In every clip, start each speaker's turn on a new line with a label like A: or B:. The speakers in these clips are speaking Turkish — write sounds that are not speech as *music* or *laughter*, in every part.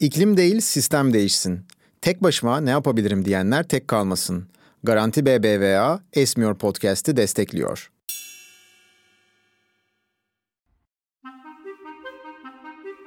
A: İklim değil sistem değişsin. Tek başıma ne yapabilirim diyenler tek kalmasın. Garanti BBVA Esmiyor Podcast'i destekliyor.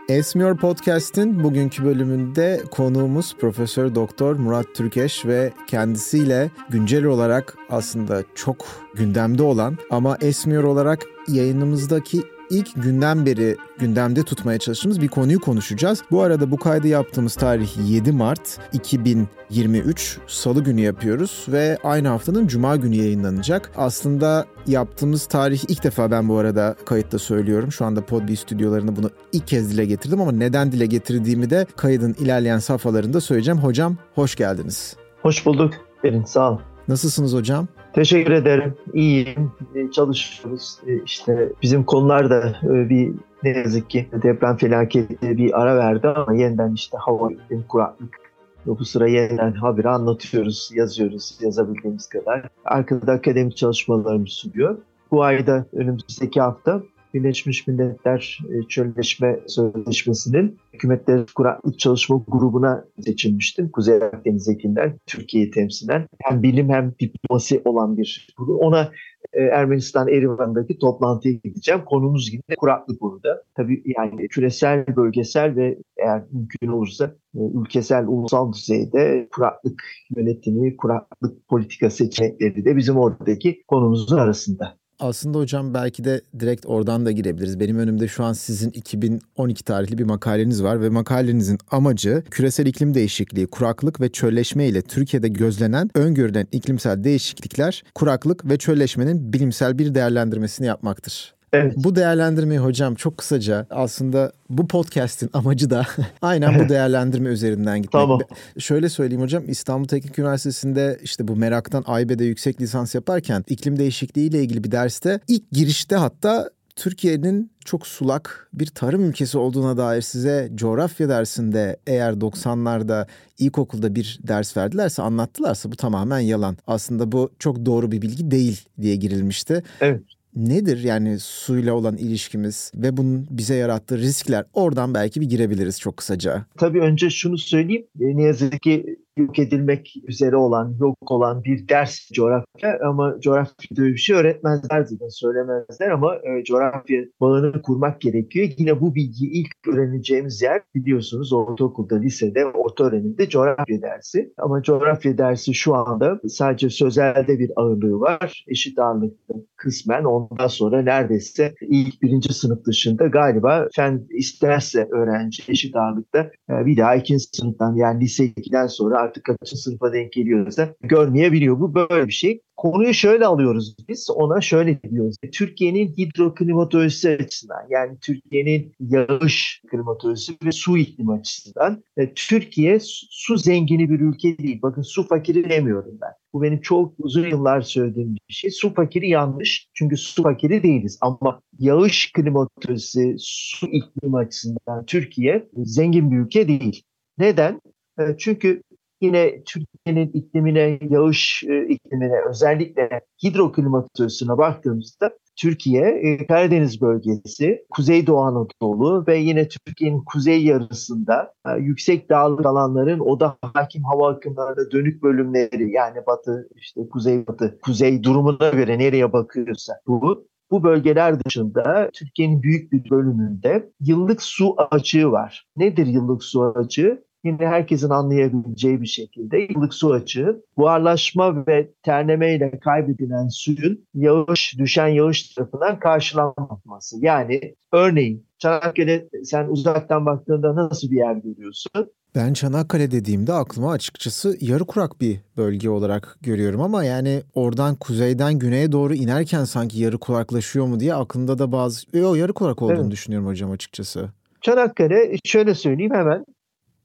A: Esmiyor Podcast'in bugünkü bölümünde konuğumuz Profesör Doktor Murat Türkeş ve kendisiyle güncel olarak aslında çok gündemde olan ama Esmiyor olarak yayınımızdaki ilk günden beri gündemde tutmaya çalıştığımız bir konuyu konuşacağız. Bu arada bu kaydı yaptığımız tarih 7 Mart 2023 Salı günü yapıyoruz ve aynı haftanın Cuma günü yayınlanacak. Aslında yaptığımız tarih ilk defa ben bu arada kayıtta söylüyorum. Şu anda Podbi stüdyolarında bunu ilk kez dile getirdim ama neden dile getirdiğimi de kaydın ilerleyen safhalarında söyleyeceğim. Hocam hoş geldiniz.
B: Hoş bulduk Berin sağ ol.
A: Nasılsınız hocam?
B: Teşekkür ederim. İyiyim. E, çalışıyoruz. E, işte bizim konular da e, bir ne yazık ki deprem felaketi bir ara verdi ama yeniden işte hava iklim kuraklık bu sıra yeniden haberi anlatıyoruz, yazıyoruz yazabildiğimiz kadar. Arkada akademik çalışmalarımız sürüyor. Bu ayda önümüzdeki hafta Birleşmiş Milletler e, Çölleşme Sözleşmesi'nin hükümetler kuraklık çalışma grubuna seçilmiştim. Kuzey Akdeniz'dekiler Türkiye'yi temsilen hem bilim hem diplomasi olan bir grup. Ona e, Ermenistan Erivan'daki toplantıya gideceğim. Konumuz yine kuraklık burada. Tabii yani küresel, bölgesel ve eğer mümkün olursa e, ülkesel, ulusal düzeyde kuraklık yönetimi, kuraklık politika seçenekleri de bizim oradaki konumuzun arasında.
A: Aslında hocam belki de direkt oradan da girebiliriz. Benim önümde şu an sizin 2012 tarihli bir makaleniz var ve makalenizin amacı küresel iklim değişikliği, kuraklık ve çölleşme ile Türkiye'de gözlenen, öngörülen iklimsel değişiklikler, kuraklık ve çölleşmenin bilimsel bir değerlendirmesini yapmaktır.
B: Evet.
A: Bu değerlendirmeyi hocam çok kısaca aslında bu podcast'in amacı da *laughs* aynen bu değerlendirme üzerinden gitmek.
B: Tamam.
A: Şöyle söyleyeyim hocam İstanbul Teknik Üniversitesi'nde işte bu meraktan AYB'de yüksek lisans yaparken iklim değişikliği ile ilgili bir derste ilk girişte hatta Türkiye'nin çok sulak bir tarım ülkesi olduğuna dair size coğrafya dersinde eğer 90'larda ilkokulda bir ders verdilerse anlattılarsa bu tamamen yalan. Aslında bu çok doğru bir bilgi değil diye girilmişti.
B: Evet
A: nedir yani suyla olan ilişkimiz ve bunun bize yarattığı riskler oradan belki bir girebiliriz çok kısaca.
B: Tabii önce şunu söyleyeyim. E, ne yazık ki yok edilmek üzere olan, yok olan bir ders coğrafya ama coğrafya bir şey öğretmezler zaten söylemezler ama e, coğrafya bağını kurmak gerekiyor. Yine bu bilgiyi ilk öğreneceğimiz yer biliyorsunuz ortaokulda, lisede, orta öğrenimde coğrafya dersi. Ama coğrafya dersi şu anda sadece sözelde bir ağırlığı var. Eşit ağırlıkta kısmen ondan sonra neredeyse ilk birinci sınıf dışında galiba fen isterse öğrenci eşit ağırlıkta e, bir daha ikinci sınıftan yani lise 2'den sonra artık kaçıncı sınıfa denk geliyorsa görmeyebiliyor. Bu böyle bir şey. Konuyu şöyle alıyoruz biz, ona şöyle diyoruz. Türkiye'nin hidroklimatolojisi açısından, yani Türkiye'nin yağış klimatolojisi ve su iklimi açısından, e, Türkiye su zengini bir ülke değil. Bakın su fakiri demiyorum ben. Bu benim çok uzun yıllar söylediğim bir şey. Su fakiri yanlış. Çünkü su fakiri değiliz. Ama yağış klimatolojisi, su iklimi açısından Türkiye zengin bir ülke değil. Neden? E, çünkü yine Türkiye'nin iklimine, yağış e, iklimine özellikle hidroklimatolojisine baktığımızda Türkiye, e, Karadeniz bölgesi, Kuzeydoğu Anadolu ve yine Türkiye'nin kuzey yarısında e, yüksek dağlık alanların oda hakim hava akımlarına dönük bölümleri yani batı, işte kuzey batı, kuzey durumuna göre nereye bakıyorsa bu bu bölgeler dışında Türkiye'nin büyük bir bölümünde yıllık su açığı var. Nedir yıllık su açığı? Yine herkesin anlayabileceği bir şekilde yıllık su açığı, buharlaşma ve terneme ile kaybedilen suyun yağış, düşen yağış tarafından karşılanmaması. Yani örneğin Çanakkale sen uzaktan baktığında nasıl bir yer görüyorsun?
A: Ben Çanakkale dediğimde aklıma açıkçası yarı kurak bir bölge olarak görüyorum ama yani oradan kuzeyden güneye doğru inerken sanki yarı kuraklaşıyor mu diye aklımda da bazı Yo, yarı kurak olduğunu evet. düşünüyorum hocam açıkçası.
B: Çanakkale şöyle söyleyeyim hemen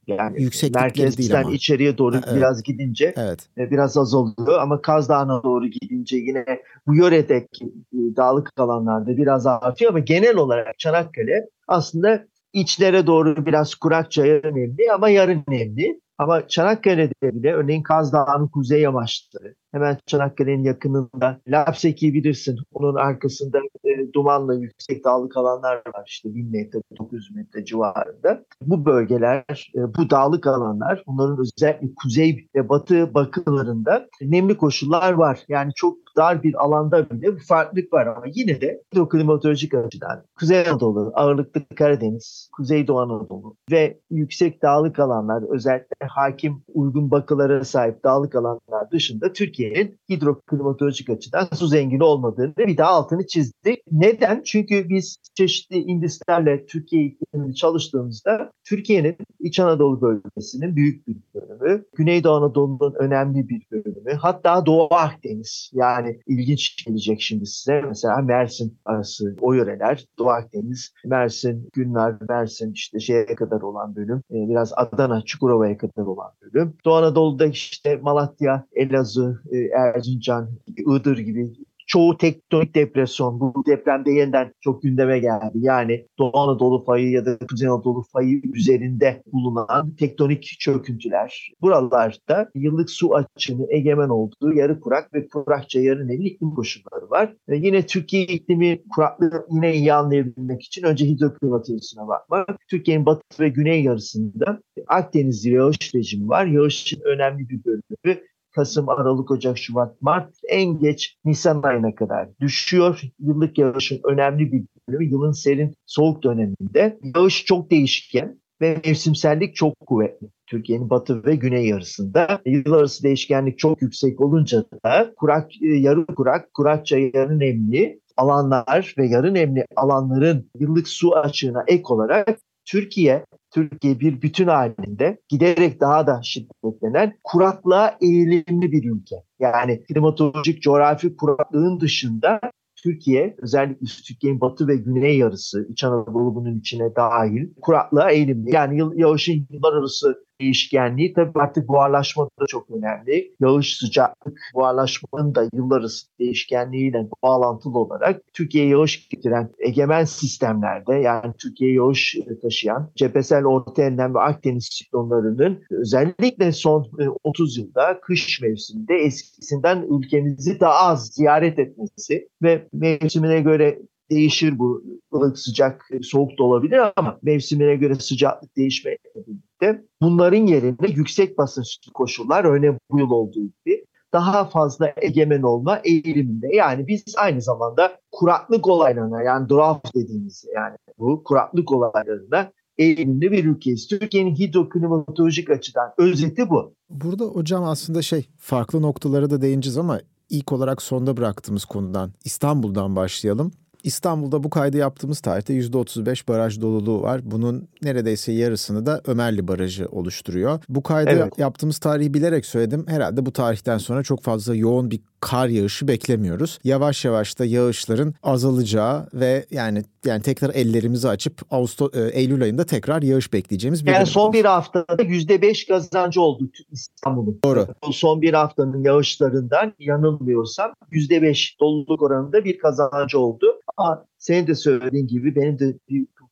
B: yani merkezden içeriye doğru evet. biraz gidince evet. E, biraz azalıyor ama Kaz Dağı'na doğru gidince yine bu yöredeki e, dağlık alanlarda biraz artıyor ama genel olarak Çanakkale aslında içlere doğru biraz kurakça yarı nemli ama yarı nemli. Ama Çanakkale'de bile örneğin Kaz Dağı'nın kuzey yamaçları Hemen Çanakkale'nin yakınında. Lapseki'yi bilirsin. Onun arkasında e, dumanla yüksek dağlık alanlar var. İşte 1000 metre, 900 metre civarında. Bu bölgeler, e, bu dağlık alanlar, bunların özellikle kuzey ve batı bakımlarında nemli koşullar var. Yani çok dar bir alanda bile bir farklılık var ama yine de hidroklimatolojik açıdan Kuzey Anadolu, ağırlıklı Karadeniz, Kuzeydoğu Anadolu ve yüksek dağlık alanlar özellikle hakim uygun bakılara sahip dağlık alanlar dışında Türkiye'nin hidroklimatolojik açıdan su zengini olmadığını bir daha altını çizdi. Neden? Çünkü biz çeşitli indislerle Türkiye iklimini çalıştığımızda Türkiye'nin İç Anadolu bölgesinin büyük bir bölümü, Güneydoğu Anadolu'nun önemli bir bölümü, hatta Doğu Akdeniz yani ilginç gelecek şimdi size. Mesela Mersin arası o yöreler, Doğu Akdeniz, Mersin, Günler, Mersin işte şeye kadar olan bölüm, e, biraz Adana, Çukurova'ya kadar olan bölüm. Doğu Anadolu'da işte Malatya, Elazığ, Erzincan, Iğdır gibi çoğu tektonik depresyon bu depremde yeniden çok gündeme geldi. Yani Doğu Anadolu fayı ya da Kuzey Anadolu fayı üzerinde bulunan tektonik çöküntüler. Buralarda yıllık su açığını egemen olduğu yarı kurak ve kurakça yarı nemli iklim koşulları var. E yine Türkiye iklimi kuraklığı yine iyi anlayabilmek için önce hidroklimatolojisine bakmak. Türkiye'nin batı ve güney yarısında Akdeniz yağış rejimi var. Yağışın önemli bir bölümü Kasım, Aralık, Ocak, Şubat, Mart en geç Nisan ayına kadar düşüyor. Yıllık yağışın önemli bir bölümü yılın serin soğuk döneminde. Yağış çok değişken ve mevsimsellik çok kuvvetli. Türkiye'nin batı ve güney yarısında. Yıl arası değişkenlik çok yüksek olunca da kurak, e, yarı kurak, kurakça yarı nemli alanlar ve yarı nemli alanların yıllık su açığına ek olarak Türkiye Türkiye bir bütün halinde giderek daha da şiddetlenen kuraklığa eğilimli bir ülke. Yani klimatolojik coğrafi kuraklığın dışında Türkiye özellikle Türkiye'nin batı ve güney yarısı İç Anadolu bunun içine dahil kuraklığa eğilimli. Yani yıl, yağışın yıllar arası değişkenliği tabii artık buharlaşma da çok önemli. Yağış, sıcaklık, buharlaşmanın da yıllar arası değişkenliğiyle bağlantılı olarak Türkiye yağış getiren egemen sistemlerde yani Türkiye yağış taşıyan cephesel Orta Enlem ve Akdeniz siklonlarının özellikle son 30 e, yılda kış mevsiminde eskisinden ülkemizi daha az ziyaret etmesi ve mevsimine göre değişir bu. Ilık sıcak, soğuk da olabilir ama mevsimine göre sıcaklık değişmeye birlikte bunların yerine yüksek basınçlı koşullar örneğin bu yıl olduğu gibi daha fazla egemen olma eğiliminde. Yani biz aynı zamanda kuraklık olaylarına yani drought dediğimiz yani bu kuraklık olaylarına eğilimli bir ülkeyiz. Türkiye'nin hidroklimatolojik açıdan özeti bu.
A: Burada hocam aslında şey farklı noktalara da değineceğiz ama ilk olarak sonda bıraktığımız konudan İstanbul'dan başlayalım. İstanbul'da bu kaydı yaptığımız tarihte %35 baraj doluluğu var. Bunun neredeyse yarısını da Ömerli Barajı oluşturuyor. Bu kaydı evet. yaptığımız tarihi bilerek söyledim. Herhalde bu tarihten sonra çok fazla yoğun bir kar yağışı beklemiyoruz. Yavaş yavaş da yağışların azalacağı ve yani yani tekrar ellerimizi açıp Ağustos e, Eylül ayında tekrar yağış bekleyeceğimiz
B: bir Yani son bir haftada %5 kazancı oldu İstanbul'un.
A: Doğru.
B: Son bir haftanın yağışlarından yanılmıyorsam %5 doluluk oranında bir kazancı oldu. Ama senin de söylediğin gibi benim de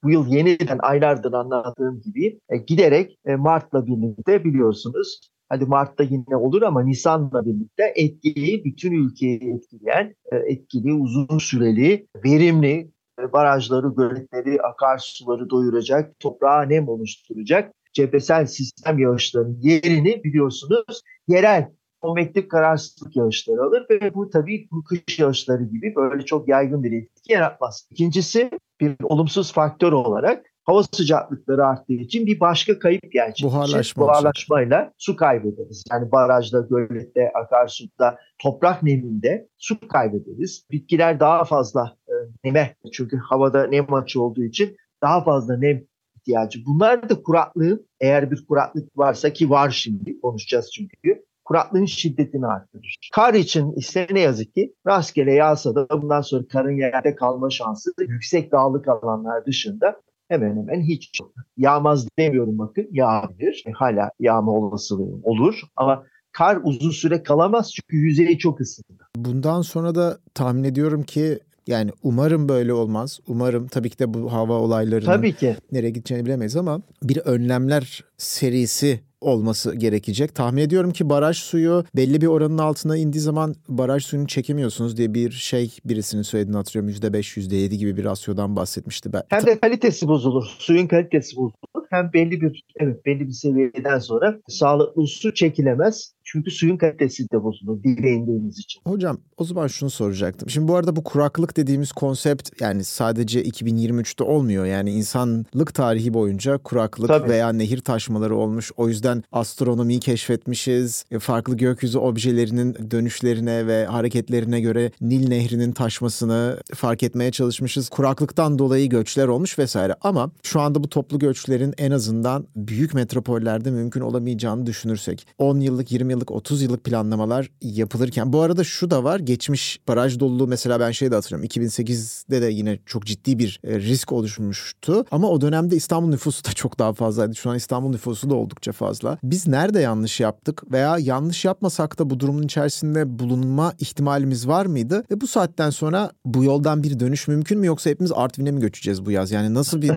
B: bu yıl yeniden aylardır anlattığım gibi e, giderek e, Mart'la birlikte biliyorsunuz hadi Mart'ta yine olur ama Nisan'la birlikte etkili, bütün ülkeyi etkileyen, e, etkili, uzun süreli, verimli e, barajları, göletleri, akarsuları doyuracak, toprağa nem oluşturacak cephesel sistem yağışlarının yerini biliyorsunuz yerel konvektif kararsızlık yağışları alır ve bu tabii bu kış yağışları gibi böyle çok yaygın bir etki yaratmaz. İkincisi bir olumsuz faktör olarak hava sıcaklıkları arttığı için bir başka kayıp gerçekleşir.
A: Buharlaşma
B: Buharlaşmayla su kaybederiz. Yani barajda, gölette, akarsuda, toprak neminde su kaybederiz. Bitkiler daha fazla e, neme çünkü havada nem açı olduğu için daha fazla nem ihtiyacı. Bunlar da kuraklığın eğer bir kuraklık varsa ki var şimdi konuşacağız çünkü kuraklığın şiddetini arttırır. Kar için ise ne yazık ki rastgele yağsa da bundan sonra karın yerde kalma şansı yüksek dağlık alanlar dışında hemen hemen hiç yok. Yağmaz demiyorum bakın yağabilir. E, hala yağma olasılığı olur ama kar uzun süre kalamaz çünkü yüzeyi çok ısındı.
A: Bundan sonra da tahmin ediyorum ki yani umarım böyle olmaz. Umarım tabii ki de bu hava olaylarının
B: tabii ki.
A: nereye gideceğini bilemeyiz ama bir önlemler serisi olması gerekecek. Tahmin ediyorum ki baraj suyu belli bir oranın altına indiği zaman baraj suyunu çekemiyorsunuz diye bir şey birisinin söylediğini hatırlıyorum. %5, %7 gibi bir rasyodan bahsetmişti. Ben.
B: Hem de kalitesi bozulur. Suyun kalitesi bozulur. Hem belli bir evet belli bir seviyeden sonra sağlıklı su çekilemez. Çünkü suyun kalitesi de bozulur dibe indiğimiz için.
A: Hocam o zaman şunu soracaktım. Şimdi bu arada bu kuraklık dediğimiz konsept yani sadece 2023'te olmuyor. Yani insanlık tarihi boyunca kuraklık Tabii. veya nehir taşmaları olmuş. O yüzden astronomiyi keşfetmişiz. E, farklı gökyüzü objelerinin dönüşlerine ve hareketlerine göre Nil Nehri'nin taşmasını fark etmeye çalışmışız. Kuraklıktan dolayı göçler olmuş vesaire. Ama şu anda bu toplu göçlerin en azından büyük metropollerde mümkün olamayacağını düşünürsek 10 yıllık 20 yıllık 30 yıllık planlamalar yapılırken bu arada şu da var geçmiş baraj doluluğu mesela ben şey de hatırlıyorum 2008'de de yine çok ciddi bir e, risk oluşmuştu ama o dönemde İstanbul nüfusu da çok daha fazlaydı. Şu an İstanbul nüfusu da oldukça fazla. Biz nerede yanlış yaptık veya yanlış yapmasak da bu durumun içerisinde bulunma ihtimalimiz var mıydı? Ve bu saatten sonra bu yoldan bir dönüş mümkün mü yoksa hepimiz Artvin'e mi göçeceğiz bu yaz? Yani nasıl bir *laughs*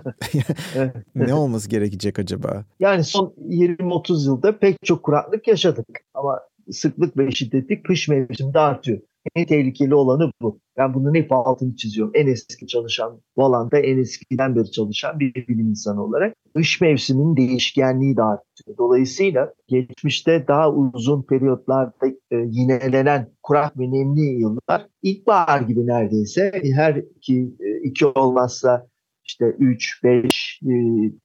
A: *laughs* ne olması gerekecek acaba?
B: Yani son 20-30 yılda pek çok kuraklık yaşadık ama sıklık ve şiddetli kış mevsiminde artıyor. En tehlikeli olanı bu. Ben bunun hep altını çiziyorum. En eski çalışan, bu alanda en eskiden beri çalışan bir bilim insanı olarak. Kış mevsiminin değişkenliği de artıyor. Dolayısıyla geçmişte daha uzun periyotlarda e, yinelenen kurak ve nemli yıllar ilkbahar gibi neredeyse her iki, e, iki olmazsa işte 3, 5 e,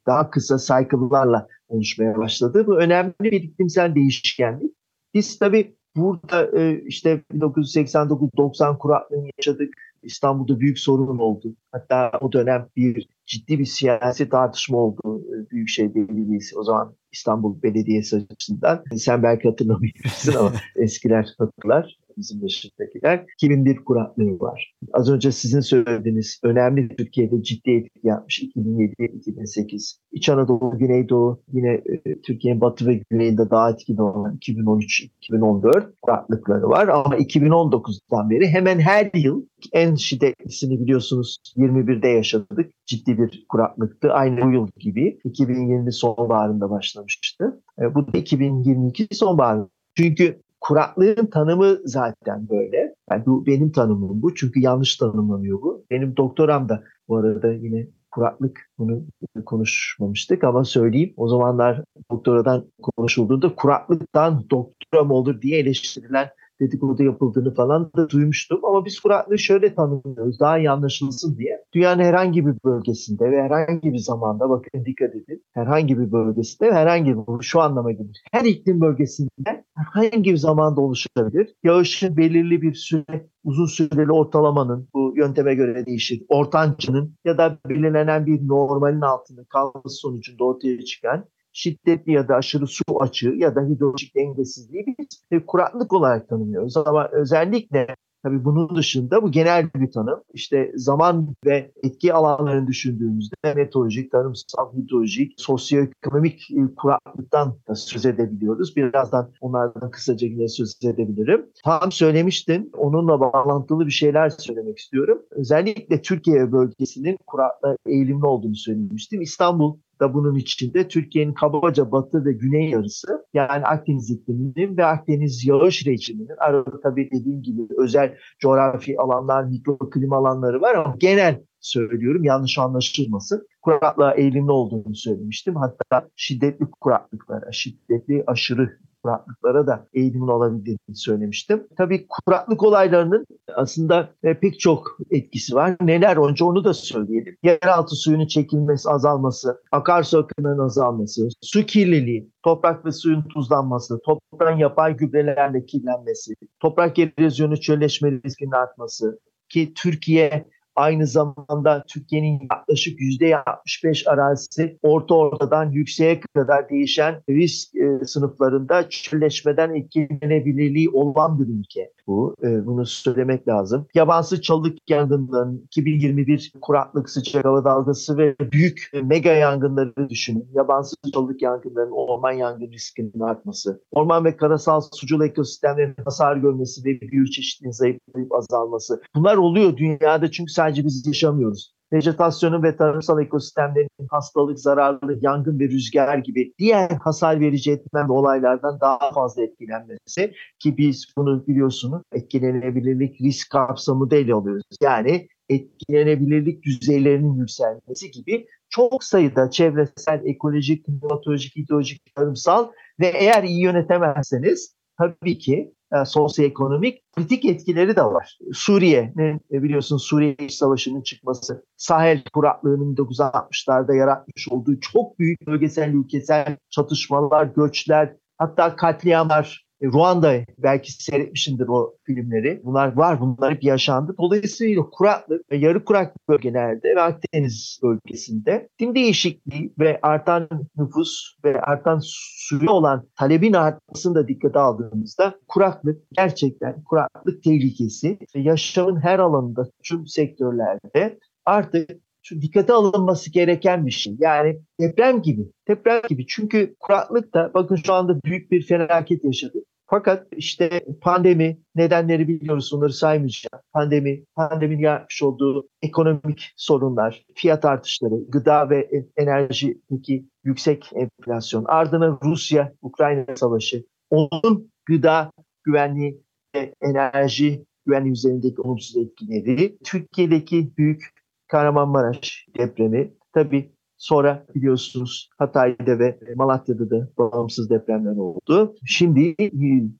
B: daha kısa cycle'larla oluşmaya başladı. Bu önemli bir iklimsel değişkenlik. Biz tabii burada e, işte 1989-90 kuraklığını yaşadık. İstanbul'da büyük sorun oldu. Hatta o dönem bir ciddi bir siyasi tartışma oldu. E, Büyükşehir Belediyesi o zaman İstanbul Belediyesi açısından. Sen belki hatırlamayabilirsin ama *laughs* eskiler hatırlar bizim yaşındakiler. 2001 kuraklığı var. Az önce sizin söylediğiniz önemli Türkiye'de ciddi etki yapmış 2007-2008. İç Anadolu, Güneydoğu yine e, Türkiye'nin batı ve güneyinde daha etkili olan 2013-2014 kuraklıkları var. Ama 2019'dan beri hemen her yıl en şiddetlisini biliyorsunuz 21'de yaşadık. Ciddi bir kuraklıktı. Aynı bu yıl gibi 2020 sonbaharında başlamıştı. E, bu da 2022 sonbaharında. Çünkü Kuraklığın tanımı zaten böyle. Yani bu benim tanımım bu. Çünkü yanlış tanımlanıyor bu. Benim doktoram da bu arada yine kuraklık bunu konuşmamıştık ama söyleyeyim. O zamanlar doktoradan konuşulduğunda kuraklıktan doktora mı olur diye eleştirilen dedikodu yapıldığını falan da duymuştum. Ama biz kuraklığı şöyle tanımlıyoruz daha iyi anlaşılsın diye. Dünyanın herhangi bir bölgesinde ve herhangi bir zamanda bakın dikkat edin. Herhangi bir bölgesinde herhangi bir şu anlama gelir. Her iklim bölgesinde herhangi bir zamanda oluşabilir. Yağışın belirli bir süre uzun süreli ortalamanın bu yönteme göre değişir. Ortancının ya da belirlenen bir normalin altında kalması sonucunda ortaya çıkan şiddetli ya da aşırı su açığı ya da hidrolojik dengesizliği biz e, kuraklık olarak tanımlıyoruz. Ama özellikle Tabii bunun dışında bu genel bir tanım. İşte zaman ve etki alanlarını düşündüğümüzde meteorolojik, tarımsal, hidrolojik, sosyoekonomik e, kuraklıktan da söz edebiliyoruz. Birazdan onlardan kısaca yine söz edebilirim. Tam söylemiştin. Onunla bağlantılı bir şeyler söylemek istiyorum. Özellikle Türkiye bölgesinin kuraklığa eğilimli olduğunu söylemiştim. İstanbul da bunun içinde Türkiye'nin kabaca batı ve güney yarısı yani Akdeniz ikliminin ve Akdeniz yağış rejiminin arada tabii dediğim gibi özel coğrafi alanlar, mikroklim alanları var ama genel söylüyorum yanlış anlaşılmasın. Kuraklığa eğilimli olduğunu söylemiştim. Hatta şiddetli kuraklıklara, şiddetli aşırı kuraklıklara da eğilimin olabildiğini söylemiştim. Tabii kuraklık olaylarının aslında e, pek çok etkisi var. Neler önce onu da söyleyelim. Yeraltı suyunun çekilmesi, azalması, akarsu akımının azalması, su kirliliği, toprak ve suyun tuzlanması, toprağın yapay gübrelerle kirlenmesi, toprak erozyonu çölleşme riskinin artması ki Türkiye Aynı zamanda Türkiye'nin yaklaşık %65 arazisi orta ortadan yükseğe kadar değişen risk e, sınıflarında çölleşmeden etkilenebilirliği olan bir ülke bu. E, bunu söylemek lazım. Yabansız çalılık yangınlarının 2021 kuraklık, sıcak hava dalgası ve büyük e, mega yangınları düşünün. Yabansız çalılık yangınlarının orman yangın riskinin artması, orman ve karasal sucul ekosistemlerin hasar görmesi ve biyoçeşitliğin zayıflayıp azalması. Bunlar oluyor dünyada çünkü sadece biz yaşamıyoruz. vejetasyonun ve tarımsal ekosistemlerin hastalık, zararlı, yangın ve rüzgar gibi diğer hasar verici etmen ve olaylardan daha fazla etkilenmesi ki biz bunu biliyorsunuz etkilenebilirlik risk kapsamında ele alıyoruz. Yani etkilenebilirlik düzeylerinin yükselmesi gibi çok sayıda çevresel, ekolojik, klimatolojik, hidrolojik, tarımsal ve eğer iyi yönetemezseniz tabii ki e, sosyoekonomik kritik etkileri de var. Suriye'nin e, biliyorsun Suriye İç Savaşı'nın çıkması, Sahel kuraklığının 1960'larda yaratmış olduğu çok büyük bölgesel, ülkesel çatışmalar, göçler, hatta katliamlar Ruanda belki seyretmişindir o filmleri. Bunlar var, bunlar hep yaşandı. Dolayısıyla kuraklık ve yarı kurak bölgelerde ve Akdeniz bölgesinde iklim değişikliği ve artan nüfus ve artan suya olan talebin artmasını da dikkate aldığımızda kuraklık gerçekten kuraklık tehlikesi yaşamın her alanında tüm sektörlerde artık şu dikkate alınması gereken bir şey. Yani deprem gibi. Deprem gibi. Çünkü kuraklık da bakın şu anda büyük bir felaket yaşadık. Fakat işte pandemi nedenleri biliyoruz onları saymayacağım. Pandemi, pandeminin yaratmış olduğu ekonomik sorunlar, fiyat artışları, gıda ve enerjideki yüksek enflasyon, ardına Rusya-Ukrayna savaşı, onun gıda güvenliği ve enerji güvenliği üzerindeki olumsuz etkileri, Türkiye'deki büyük Kahramanmaraş depremi, tabii Sonra biliyorsunuz Hatay'da ve Malatya'da da bağımsız depremler oldu. Şimdi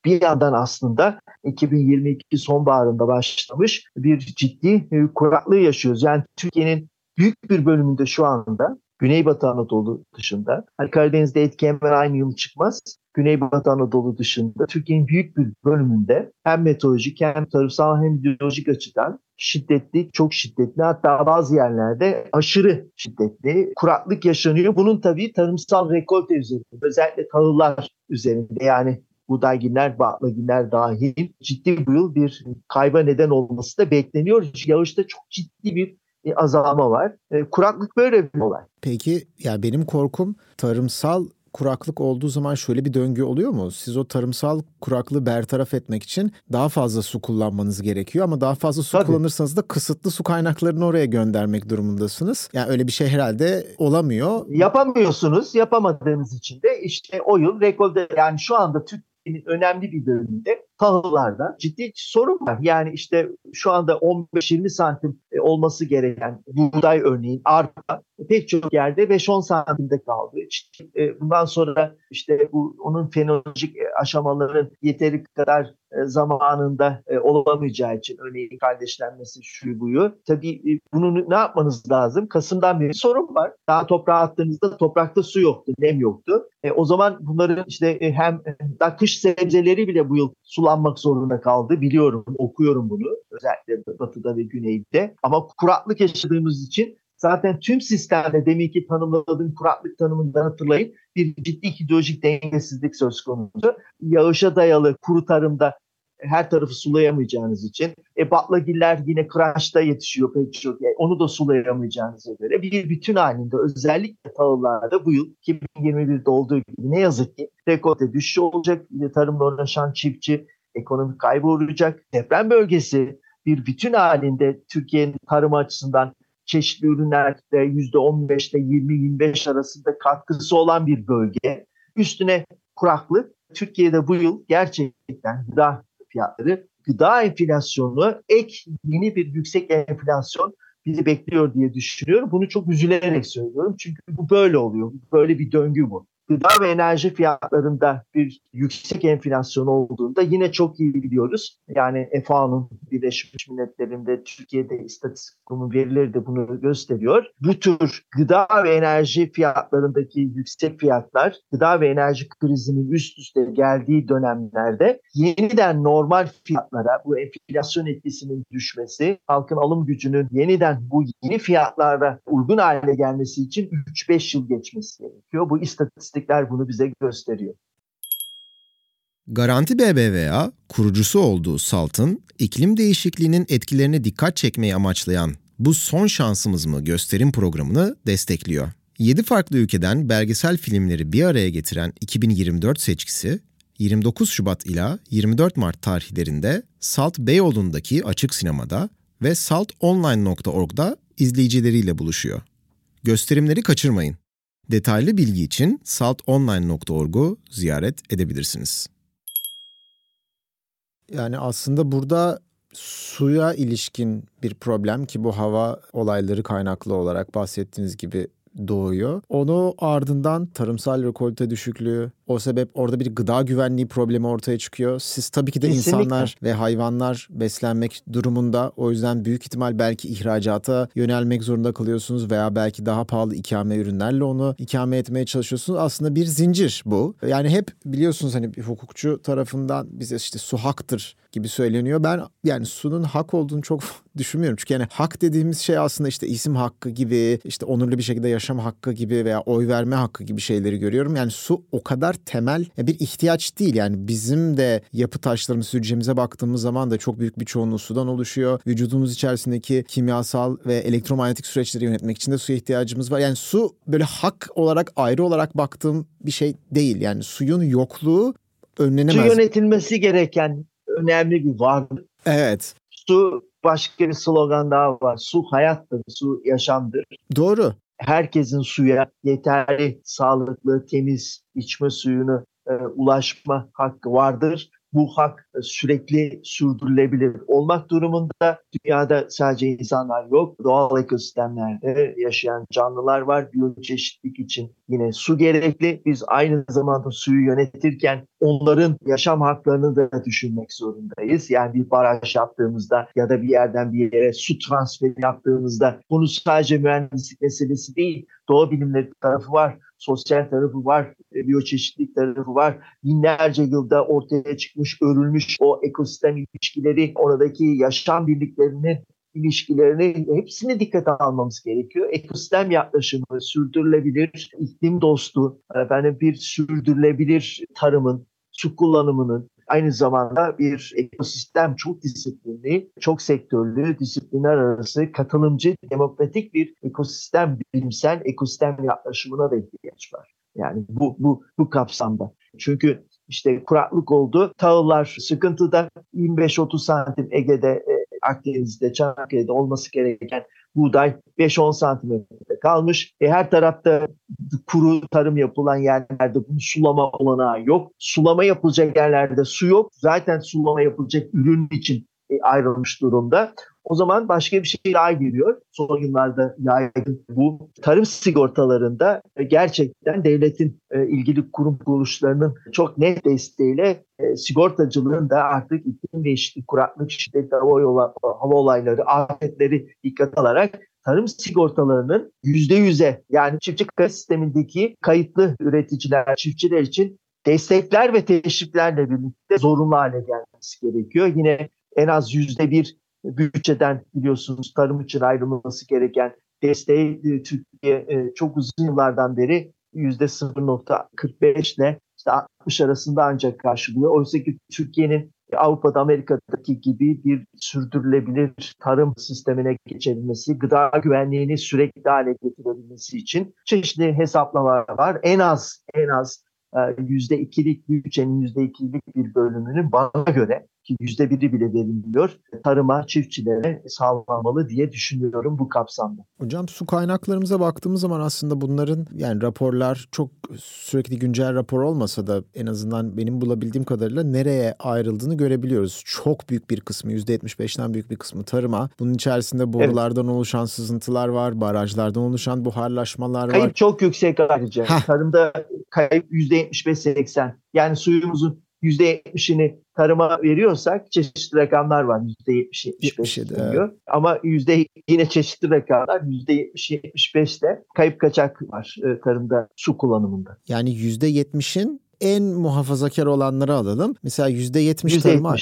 B: bir yandan aslında 2022 sonbaharında başlamış bir ciddi kuraklığı yaşıyoruz. Yani Türkiye'nin büyük bir bölümünde şu anda Güneybatı Anadolu dışında, hani Karadeniz'de etki hemen aynı yıl çıkmaz. Güneybatı Anadolu dışında Türkiye'nin büyük bir bölümünde hem meteorolojik hem tarımsal hem biyolojik açıdan şiddetli, çok şiddetli hatta bazı yerlerde aşırı şiddetli kuraklık yaşanıyor. Bunun tabii tarımsal rekolte üzerinde özellikle tahıllar üzerinde yani buğdayginler, baklagiller dahil ciddi bu yıl bir kayba neden olması da bekleniyor. Yağışta çok ciddi bir azalma var. E, kuraklık böyle bir olay.
A: Peki ya benim korkum tarımsal kuraklık olduğu zaman şöyle bir döngü oluyor mu? Siz o tarımsal kuraklığı bertaraf etmek için daha fazla su kullanmanız gerekiyor ama daha fazla su Tabii. kullanırsanız da kısıtlı su kaynaklarını oraya göndermek durumundasınız. Yani öyle bir şey herhalde olamıyor.
B: Yapamıyorsunuz. Yapamadığınız için de işte o yıl rekolde yani şu anda Türkiye'nin önemli bir bölümünde tahıllarda ciddi sorun var. Yani işte şu anda 15-20 santim e, olması gereken buğday örneğin arpa pek çok yerde 5-10 santimde kaldı. İşte e, bundan sonra işte bu onun fenolojik e, aşamaların yeteri kadar zamanında olamayacağı için örneğin kardeşlenmesi şu buyu. Tabii bunu ne yapmanız lazım? Kasım'dan beri sorun var. Daha toprağa attığınızda toprakta su yoktu, nem yoktu. E, o zaman bunların işte hem daha kış sebzeleri bile bu yıl su sulanmak zorunda kaldı. Biliyorum, okuyorum bunu. Özellikle batıda ve güneyde. Ama kuraklık yaşadığımız için zaten tüm sistemde demin ki tanımladığım kuraklık tanımından hatırlayın bir ciddi hidrolojik dengesizlik söz konusu. Yağışa dayalı kuru tarımda her tarafı sulayamayacağınız için. E, baklagiller yine kıraçta yetişiyor pek çok. Yani onu da sulayamayacağınıza göre bir bütün halinde özellikle tahıllarda bu yıl 2021'de olduğu gibi ne yazık ki rekolte düşüşü olacak. Tarımla uğraşan çiftçi ekonomik kaybı uğrayacak. Deprem bölgesi bir bütün halinde Türkiye'nin tarım açısından çeşitli ürünlerde %15 ile 20-25 arasında katkısı olan bir bölge. Üstüne kuraklık. Türkiye'de bu yıl gerçekten gıda fiyatları, gıda enflasyonu ek yeni bir yüksek enflasyon bizi bekliyor diye düşünüyorum. Bunu çok üzülerek söylüyorum. Çünkü bu böyle oluyor. Böyle bir döngü bu gıda ve enerji fiyatlarında bir yüksek enflasyon olduğunda yine çok iyi biliyoruz. Yani FAO'nun Birleşmiş Milletler'inde Türkiye'de istatistikumun verileri de bunu gösteriyor. Bu tür gıda ve enerji fiyatlarındaki yüksek fiyatlar gıda ve enerji krizinin üst üste geldiği dönemlerde yeniden normal fiyatlara bu enflasyon etkisinin düşmesi, halkın alım gücünün yeniden bu yeni fiyatlara uygun hale gelmesi için 3-5 yıl geçmesi gerekiyor. Bu istatistik istatistikler bunu bize gösteriyor.
A: Garanti BBVA, kurucusu olduğu SALT'ın iklim değişikliğinin etkilerine dikkat çekmeyi amaçlayan bu son şansımız mı gösterim programını destekliyor. 7 farklı ülkeden belgesel filmleri bir araya getiren 2024 seçkisi 29 Şubat ila 24 Mart tarihlerinde Salt Beyoğlu'ndaki açık sinemada ve saltonline.org'da izleyicileriyle buluşuyor. Gösterimleri kaçırmayın. Detaylı bilgi için saltonline.org'u ziyaret edebilirsiniz. Yani aslında burada suya ilişkin bir problem ki bu hava olayları kaynaklı olarak bahsettiğiniz gibi doğuyor. Onu ardından tarımsal rekolte düşüklüğü, o sebep orada bir gıda güvenliği problemi ortaya çıkıyor. Siz tabii ki de Kesinlikle. insanlar ve hayvanlar beslenmek durumunda. O yüzden büyük ihtimal belki ihracata yönelmek zorunda kalıyorsunuz veya belki daha pahalı ikame ürünlerle onu ikame etmeye çalışıyorsunuz. Aslında bir zincir bu. Yani hep biliyorsunuz hani bir hukukçu tarafından bize işte su haktır gibi söyleniyor. Ben yani sunun hak olduğunu çok *laughs* düşünmüyorum. Çünkü yani hak dediğimiz şey aslında işte isim hakkı gibi, işte onurlu bir şekilde yaşam hakkı gibi veya oy verme hakkı gibi şeyleri görüyorum. Yani su o kadar temel bir ihtiyaç değil. Yani bizim de yapı taşlarımız, hücremize baktığımız zaman da çok büyük bir çoğunluğu sudan oluşuyor. Vücudumuz içerisindeki kimyasal ve elektromanyetik süreçleri yönetmek için de suya ihtiyacımız var. Yani su böyle hak olarak ayrı olarak baktığım bir şey değil. Yani suyun yokluğu önlenemez.
B: Su yönetilmesi gereken önemli bir varlık.
A: Evet.
B: Su başka bir slogan daha var. Su hayattır, su yaşamdır.
A: Doğru.
B: Herkesin suya yeterli, sağlıklı, temiz içme suyunu e, ulaşma hakkı vardır bu hak sürekli sürdürülebilir olmak durumunda. Dünyada sadece insanlar yok. Doğal ekosistemlerde yaşayan canlılar var. Biyoçeşitlik için yine su gerekli. Biz aynı zamanda suyu yönetirken onların yaşam haklarını da düşünmek zorundayız. Yani bir baraj yaptığımızda ya da bir yerden bir yere su transferi yaptığımızda bunu sadece mühendislik meselesi değil, doğa bilimleri tarafı var sosyal tarafı var, e, biyoçeşitlik tarafı var. Binlerce yılda ortaya çıkmış, örülmüş o ekosistem ilişkileri, oradaki yaşam birliklerinin ilişkilerini hepsini dikkate almamız gerekiyor. Ekosistem yaklaşımı, sürdürülebilir iklim dostu, efendim bir sürdürülebilir tarımın, su kullanımının, aynı zamanda bir ekosistem çok disiplinli, çok sektörlü, disiplinler arası katılımcı, demokratik bir ekosistem, bilimsel ekosistem yaklaşımına da ihtiyaç var. Yani bu, bu, bu kapsamda. Çünkü işte kuraklık oldu, tahıllar sıkıntıda 25-30 santim Ege'de, e, Akdeniz'de, Çanakkale'de olması gereken buğday 5-10 santimetre kalmış. E, her tarafta kuru tarım yapılan yerlerde bunu sulama olanağı yok. Sulama yapılacak yerlerde su yok. Zaten sulama yapılacak ürün için e, ayrılmış durumda. O zaman başka bir şey daha giriyor. Son yıllarda yaygın bu tarım sigortalarında e, gerçekten devletin e, ilgili kurum kuruluşlarının çok net desteğiyle sigortacılığın da artık iklim değişikliği, kuraklık, şiddetli hava, olayları, afetleri dikkat alarak tarım sigortalarının yüzde yüze yani çiftçi kayıt sistemindeki kayıtlı üreticiler, çiftçiler için destekler ve teşviklerle birlikte zorunlu hale gelmesi gerekiyor. Yine en az yüzde bir bütçeden biliyorsunuz tarım için ayrılması gereken desteği e, Türkiye e, çok uzun yıllardan beri yüzde 0.45 ile işte 60 arasında ancak karşılıyor. Oysa ki Türkiye'nin Avrupa'da, Amerika'daki gibi bir sürdürülebilir tarım sistemine geçebilmesi, gıda güvenliğini sürekli hale getirebilmesi için çeşitli hesaplamalar var. En az en az %2'lik bütçenin %2'lik bir bölümünün bana göre ki yüzde biri bile verilmiyor. Tarıma, çiftçilere sağlanmalı diye düşünüyorum bu kapsamda.
A: Hocam su kaynaklarımıza baktığımız zaman aslında bunların yani raporlar çok sürekli güncel rapor olmasa da en azından benim bulabildiğim kadarıyla nereye ayrıldığını görebiliyoruz. Çok büyük bir kısmı %75'ten büyük bir kısmı tarıma. Bunun içerisinde borulardan evet. oluşan sızıntılar var, barajlardan oluşan buharlaşmalar
B: kayıp
A: var.
B: Kayıp çok yüksek ayrıca. Heh. Tarımda kayıp %75-80. Yani suyumuzun %70'ini tarıma veriyorsak çeşitli rakamlar var. %70-75 diyor. Evet. Ama yüzde yine çeşitli rakamlar %70-75'te kayıp kaçak var e, tarımda su kullanımında.
A: Yani %70'in en muhafazakar olanları alalım. Mesela %70 tarıma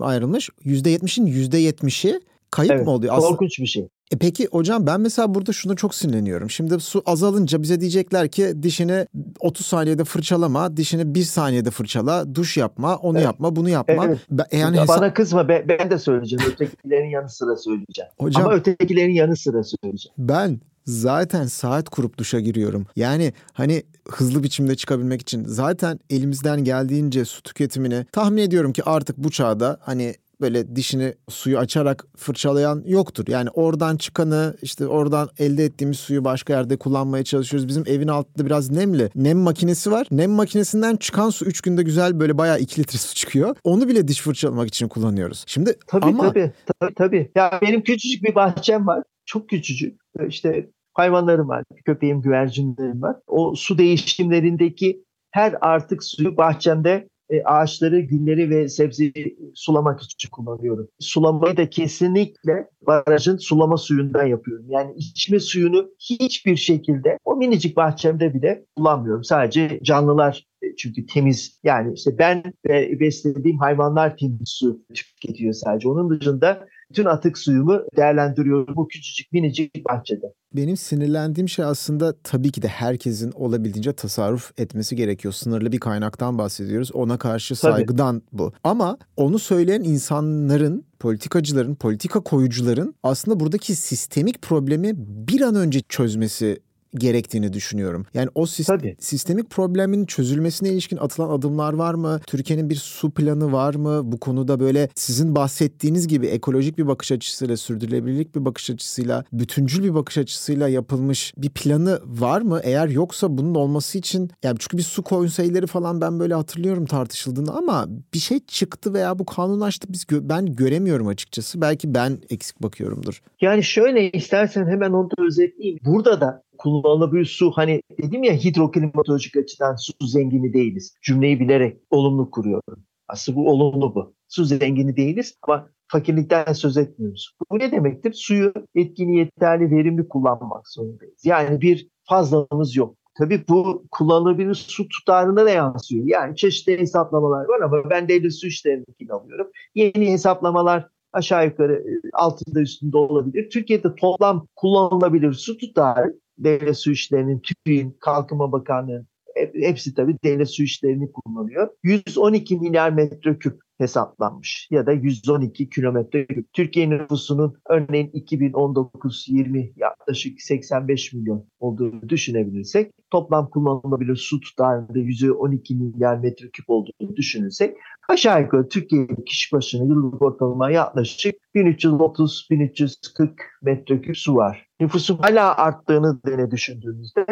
A: ayrılmış. %70'in %70'i kayıp evet, mı oluyor?
B: Aslında, korkunç bir şey.
A: E peki hocam ben mesela burada şunu çok sinirleniyorum. Şimdi su azalınca bize diyecekler ki dişini 30 saniyede fırçalama, dişini 1 saniyede fırçala, duş yapma, onu evet. yapma, bunu yapma. Evet.
B: Ben, yani hesap... Bana kızma ben, ben de söyleyeceğim. Ötekilerin yanı sıra söyleyeceğim. Hocam, Ama ötekilerin yanı sıra söyleyeceğim.
A: Ben zaten saat kurup duşa giriyorum. Yani hani hızlı biçimde çıkabilmek için zaten elimizden geldiğince su tüketimini tahmin ediyorum ki artık bu çağda hani böyle dişini suyu açarak fırçalayan yoktur. Yani oradan çıkanı işte oradan elde ettiğimiz suyu başka yerde kullanmaya çalışıyoruz. Bizim evin altında biraz nemli. Nem makinesi var. Nem makinesinden çıkan su 3 günde güzel böyle bayağı 2 litre su çıkıyor. Onu bile diş fırçalamak için kullanıyoruz. Şimdi
B: tabii,
A: ama...
B: Tabii tabii tabii. Ya benim küçücük bir bahçem var. Çok küçücük. İşte hayvanlarım var. Köpeğim, güvercinlerim var. O su değişimlerindeki her artık suyu bahçemde e, ağaçları, gülleri ve sebzeyi sulamak için kullanıyorum. Sulamayı da kesinlikle barajın sulama suyundan yapıyorum. Yani içme suyunu hiçbir şekilde o minicik bahçemde bile kullanmıyorum. Sadece canlılar e, çünkü temiz yani işte ben ve beslediğim hayvanlar temiz su tüketiyor sadece. Onun dışında bütün atık suyumu değerlendiriyorum bu küçücük minicik bahçede.
A: Benim sinirlendiğim şey aslında tabii ki de herkesin olabildiğince tasarruf etmesi gerekiyor. Sınırlı bir kaynaktan bahsediyoruz. Ona karşı saygıdan tabii. bu. Ama onu söyleyen insanların politikacıların, politika koyucuların aslında buradaki sistemik problemi bir an önce çözmesi gerektiğini düşünüyorum. Yani o sistem, sistemik problemin çözülmesine ilişkin atılan adımlar var mı? Türkiye'nin bir su planı var mı? Bu konuda böyle sizin bahsettiğiniz gibi ekolojik bir bakış açısıyla, sürdürülebilirlik bir bakış açısıyla, bütüncül bir bakış açısıyla yapılmış bir planı var mı? Eğer yoksa bunun olması için yani çünkü bir su konseyleri falan ben böyle hatırlıyorum tartışıldığını ama bir şey çıktı veya bu kanunlaştı biz gö- ben göremiyorum açıkçası. Belki ben eksik bakıyorumdur.
B: Yani şöyle istersen hemen onu da özetleyeyim. Burada da kullanılabilir su hani dedim ya hidroklimatolojik açıdan su zengini değiliz. Cümleyi bilerek olumlu kuruyorum. Aslında bu olumlu bu. Su zengini değiliz ama fakirlikten söz etmiyoruz. Bu ne demektir? Suyu etkili, yeterli, verimli kullanmak zorundayız. Yani bir fazlamız yok. Tabii bu kullanılabilir su tutarına da yansıyor. Yani çeşitli hesaplamalar var ama ben devlet su işlerini alıyorum. Yeni hesaplamalar aşağı yukarı e, altında üstünde olabilir. Türkiye'de toplam kullanılabilir su tutarı devlet su işlerinin, TÜİ'nin, Kalkınma Bakanlığı'nın hepsi tabii devlet su işlerini kullanıyor. 112 milyar metreküp hesaplanmış ya da 112 kilometre küp. Türkiye nüfusunun örneğin 2019-20 yaklaşık 85 milyon olduğunu düşünebilirsek toplam kullanılabilir su tutarında 112 milyar metreküp olduğunu düşünürsek aşağı yukarı Türkiye'nin kişi başına yıllık ortalama yaklaşık 1330-1340 metreküp su var. Nüfusun hala arttığını dene düşündüğümüzde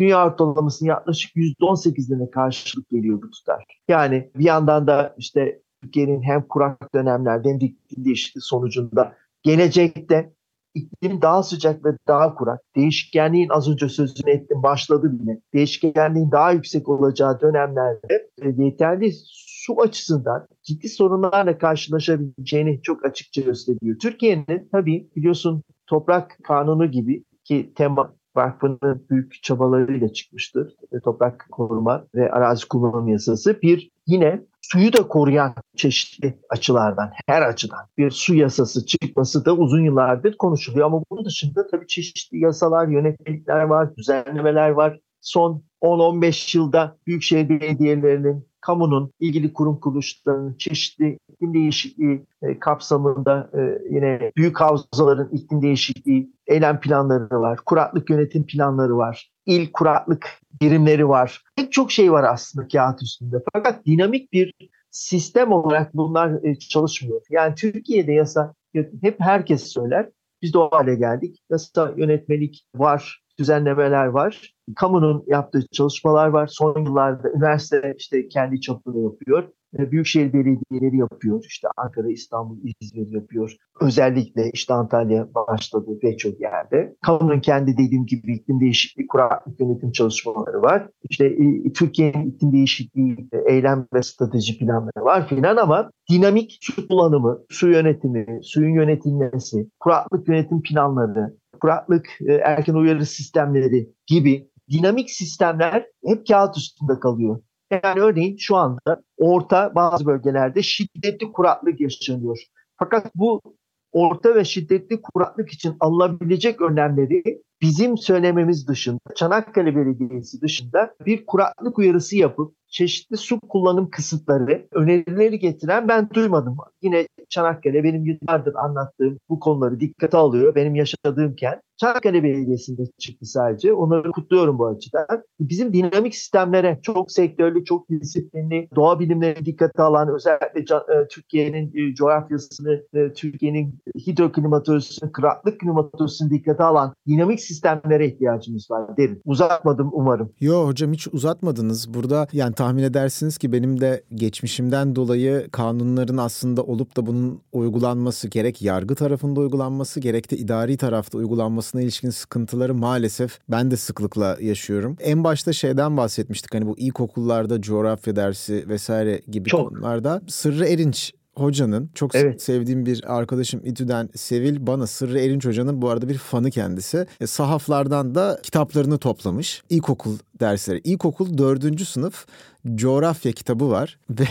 B: dünya ortalamasının yaklaşık %18'ine karşılık geliyor bu tutar. Yani bir yandan da işte Türkiye'nin hem kurak dönemlerde hem iklim sonucunda gelecekte iklim daha sıcak ve daha kurak, değişkenliğin az önce sözünü ettim başladı bile, değişkenliğin daha yüksek olacağı dönemlerde e, yeterli su açısından ciddi sorunlarla karşılaşabileceğini çok açıkça gösteriyor. Türkiye'nin tabii biliyorsun toprak kanunu gibi ki tema Vakfı'nın büyük çabalarıyla çıkmıştır. E, toprak koruma ve arazi kullanım yasası bir yine suyu da koruyan çeşitli açılardan, her açıdan bir su yasası çıkması da uzun yıllardır konuşuluyor. Ama bunun dışında tabii çeşitli yasalar, yönetmelikler var, düzenlemeler var. Son 10-15 yılda büyükşehir belediyelerinin kamunun, ilgili kurum kuruluşlarının çeşitli iklim değişikliği e, kapsamında e, yine büyük havzaların iklim değişikliği eylem planları var, kuraklık yönetim planları var, il kuraklık birimleri var. Pek çok şey var aslında kağıt üstünde. Fakat dinamik bir sistem olarak bunlar e, çalışmıyor. Yani Türkiye'de yasa hep herkes söyler. Biz de o hale geldik. Yasa yönetmelik var, düzenlemeler var. Kamunun yaptığı çalışmalar var. Son yıllarda üniversite işte kendi çapını yapıyor. Büyükşehir belediyeleri yapıyor. İşte Ankara, İstanbul, İzmir yapıyor. Özellikle işte Antalya başladı pek çok yerde. Kamunun kendi dediğim gibi iklim değişikliği, kuraklık yönetim çalışmaları var. İşte e, Türkiye'nin iklim değişikliği e, eylem ve strateji planları var filan ama dinamik su kullanımı, su yönetimi, suyun yönetilmesi, kuraklık yönetim planları, kuraklık e, erken uyarı sistemleri gibi dinamik sistemler hep kağıt üstünde kalıyor. Yani örneğin şu anda orta bazı bölgelerde şiddetli kuraklık yaşanıyor. Fakat bu orta ve şiddetli kuraklık için alınabilecek önlemleri bizim söylememiz dışında, Çanakkale Belediyesi dışında bir kuraklık uyarısı yapıp çeşitli su kullanım kısıtları, önerileri getiren ben duymadım. Yine Çanakkale benim yıllardır anlattığım bu konuları dikkate alıyor. Benim yaşadığım kent. Çanakkale Belediyesi'nde çıktı sadece. Onları kutluyorum bu açıdan. Bizim dinamik sistemlere çok sektörlü, çok disiplinli, doğa bilimlerini dikkate alan, özellikle e, Türkiye'nin e, coğrafyasını, e, Türkiye'nin hidroklimatolojisini, kıratlık klimatolojisini dikkate alan dinamik sistemlere ihtiyacımız var derim. Uzatmadım umarım.
A: Yo hocam hiç uzatmadınız. Burada yani tahmin edersiniz ki benim de geçmişimden dolayı kanunların aslında olup da bunun uygulanması gerek yargı tarafında uygulanması gerek de idari tarafta uygulanmasına ilişkin sıkıntıları maalesef ben de sıklıkla yaşıyorum. En başta şeyden bahsetmiştik hani bu ilkokullarda coğrafya dersi vesaire gibi Çok. konularda Sırrı Erinç hocanın çok evet. sevdiğim bir arkadaşım İTÜ'den Sevil bana Sırrı Erinç hocanın bu arada bir fanı kendisi. E, sahaflardan da kitaplarını toplamış. İlkokul dersleri. İlkokul dördüncü sınıf coğrafya kitabı var *laughs* ve